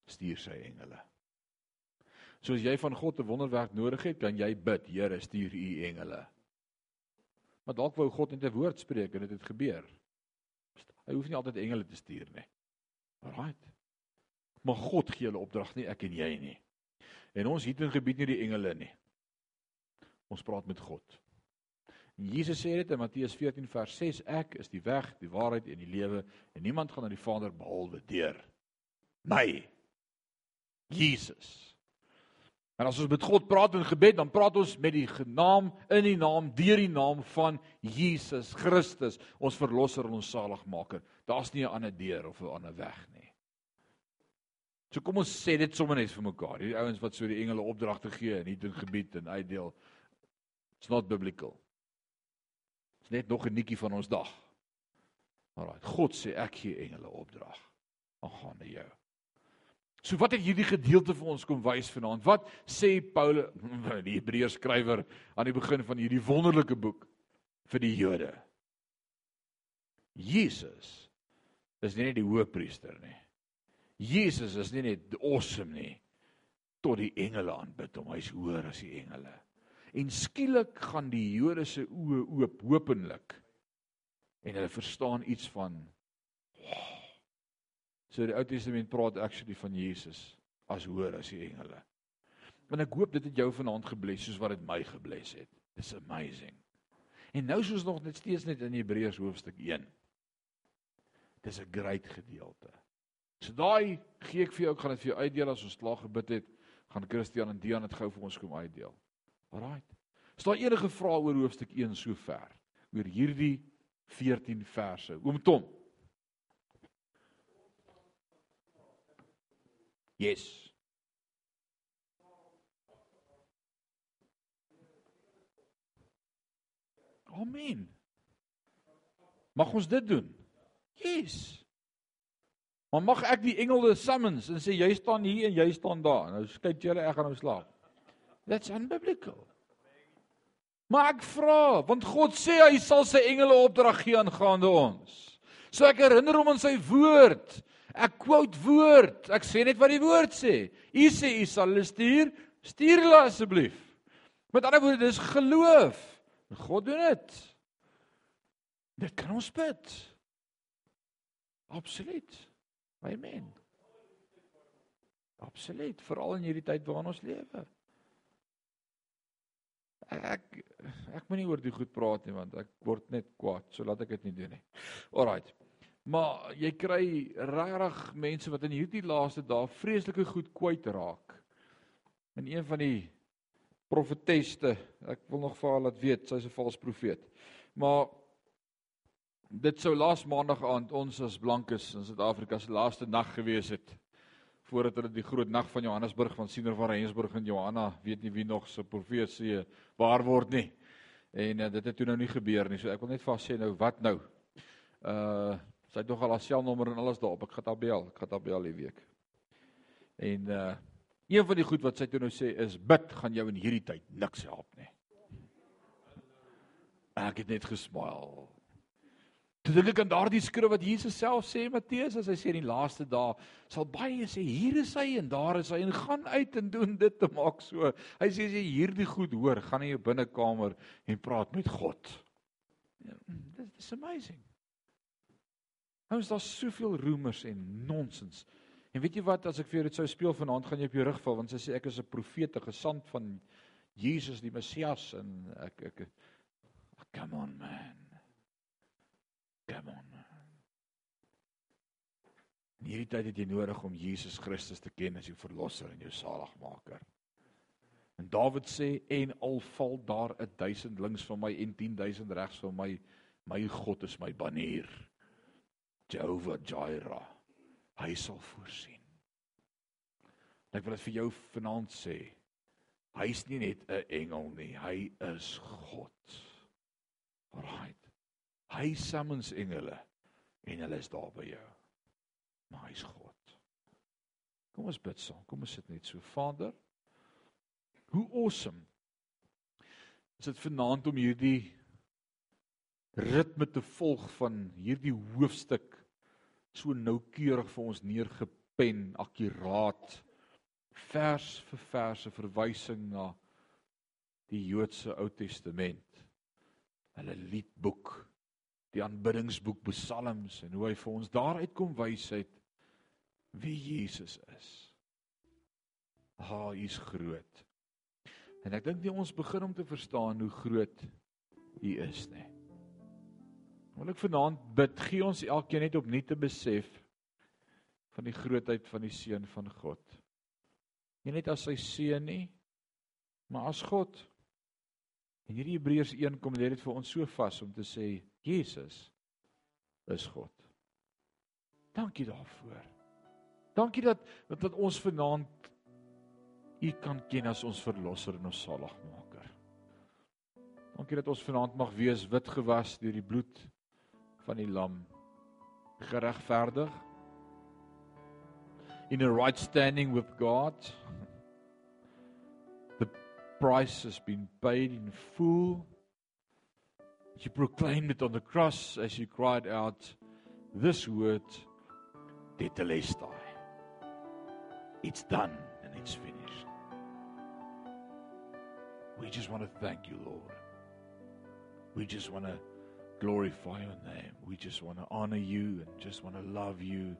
stuur sy engele. So as jy van God 'n wonderwerk nodig het, kan jy bid, Here, stuur u engele. Maar dalk wou God net 'n woord spreek en dit het, het gebeur. Hy hoef nie altyd engele te stuur nie. Alraight. Maar God gee hulle opdrag nie ek en jy nie. En ons hier in gebied nie die engele nie. Ons praat met God. En Jesus sê dit in Matteus 14 vers 6 ek is die weg, die waarheid en die lewe en niemand gaan na die Vader behalwe deur my. Jesus. En as ons met God praat in gebed, dan praat ons met die naam in die naam deur die naam van Jesus Christus, ons verlosser en ons saligmaker. Daar's nie 'n ander deur of 'n ander weg nie. So kom ons sê dit sommer net vir mekaar. Hierdie ouens wat so die engele opdragte gee in hierdie gebied en uitdeel. It's not biblical. Dit's net nog 'n nikkie van ons dag. Alraai. God sê ek gee engele opdrag. Aangaande jou. So wat het hierdie gedeelte vir ons kom wys vanaand? Wat sê Paulus, die Hebreërs skrywer aan die begin van hierdie wonderlike boek vir die Jode? Jesus is nie net die hoëpriester nie. Jesus is nie net awesome nie tot die engele aanbid hom. Hy's hoër as die engele. En skielik gaan die Jode se oë oop, hopelik. En hulle verstaan iets van So die Ou Testament praat actually van Jesus as hoër as die engele. En ek hoop dit het jou vanaand gebless soos wat dit my gebless het. It's amazing. En nou soos nog net steeds net in Hebreërs hoofstuk 1. Dis 'n great gedeelte. So daai gee ek vir jou, ek gaan dit vir jou uitdeel as ons klaar gebid het, gaan Christian en Dian dit gou vir ons kom uitdeel. Alraight. Is daar enige vrae oor hoofstuk 1 sover? Oor hierdie 14 verse. Oom Tom. Yes. Amen. Mag ons dit doen? Yes. Maar mag ek die engele summons en sê jy staan hier en jy staan daar. Nou kyk julle ek gaan nou slaap. That's unbiblical. Maar ek vra, want God sê hy sal sy engele opdrag gee aangaande ons. So ek herinner hom aan sy woord. Ek quote woord. Ek sê net wat die woord sê. U sê u sal hulle stuur, stuur hulle asseblief. Met ander woorde, dis geloof. God doen dit. Dit kan ons bid. Absoluut. Amen. Absoluut, veral in hierdie tyd waarin ons lewe. Ek ek moenie oor dit goed praat nie want ek word net kwaad, so laat ek dit nie doen nie. Alraight. Maar jy kry regtig mense wat in hierdie laaste dae vreeslike goed kwyt raak. In een van die profeteste, ek wil nog vir haar laat weet, sy's 'n valse profeet. Maar dit sou laas maandag aand ons as blankes in Suid-Afrika se laaste nag gewees het voordat hulle die groot nag van Johannesburg van Siener van Rensburg en Johanna, weet nie wie nog se profesie waar word nie. En uh, dit het toe nou nie gebeur nie. So ek wil net vas sê nou wat nou? Uh Sy het nog al haar selnommer en alles daarop. Ek gaan haar bel. Ek gaan haar bel hierdie week. En uh een van die goed wat sy toe nou sê is bid gaan jou in hierdie tyd niks help nie. Ek het net gesmaal. Toe dink ek aan daardie skrif wat Jesus self sê Matteus as hy sê in die laaste dae sal baie sê hier is hy en daar is hy en gaan uit en doen dit te maak so. Hy sê as jy hierdie goed hoor, gaan in jou binnekamer en praat met God. Ja, dit is amazing. Ons daar's soveel roemers en nonsens. En weet jy wat as ek vir jou dit sou speel vanaand gaan jy op jou rug val want sy sê ek is 'n profete gesand van Jesus die Messias en ek ek come on man. Come on. Man. In hierdie tyd het jy nodig om Jesus Christus te ken as jou verlosser en jou saligmaker. En Dawid sê en al val daar 'n 1000 links van my en 10000 regs van my, my God is my banner. Jehovah Jireh. Hy sal voorsien. Ek wil dit vir jou vanaand sê. Hy's nie net 'n engel nie, hy is God. Alraait. Hy summons engele en hulle is daar by jou. Maar hy's God. Kom ons bid saam. Kom ons sit net so. Vader, hoe awesome is dit vanaand om hierdie ritme te volg van hierdie hoofstuk so noukeurig vir ons neergepen, akkuraat vers vir vers 'n verwysing na die Joodse Ou Testament. Hulle liedboek, die aanbiddingsboek Psalms en hoe hy vir ons daaruit kom wysheid wie Jesus is. Ha, hy's groot. En ek dink nie ons begin om te verstaan hoe groot hy is nie. Wil ek vanaand bid, gee ons elkeen net opnuut te besef van die grootheid van die seun van God. Nie net as sy seun nie, maar as God. En hierdie Hebreërs 1 kom lê dit vir ons so vas om te sê Jesus is God. Dankie daarvoor. Dankie dat dat, dat ons vanaand U kan ken as ons verlosser en ons saligmaker. Dankie dat ons vanaand mag wees wit gewas deur die bloed van die lam. Geregverdig. In a right standing with God. The price has been paid in full. You proclaimed it on the cross as you cried out this word tetelestai it's done and it's finished. We just want to thank you lord. We just want to glorify your name. We just want to honor you and just want to love you.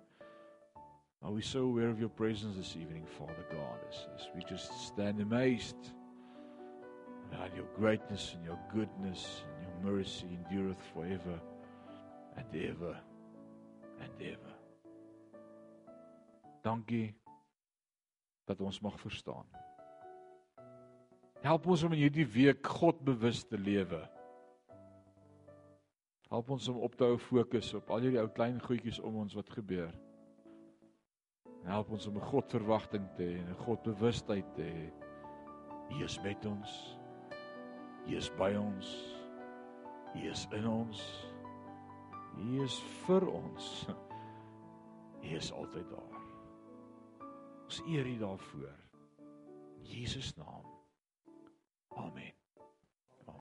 Are we so aware of your presence this evening, Father God, as, as we just stand amazed about your greatness and your goodness and your mercy endureth forever and ever and ever. Dankie dat ons mag verstaan. Help ons om in hierdie week God bewus te lewe. Help ons om op te hou fokus op al hierdie ou klein goedjies om ons wat gebeur. Help ons om 'n God verwagting te hê en 'n God bewustheid te hê. Hy is met ons. Hy is by ons. Hy is in ons. Hy is vir ons. Hy is altyd daar. Ons eer U daarvoor. In Jesus naam. Amen.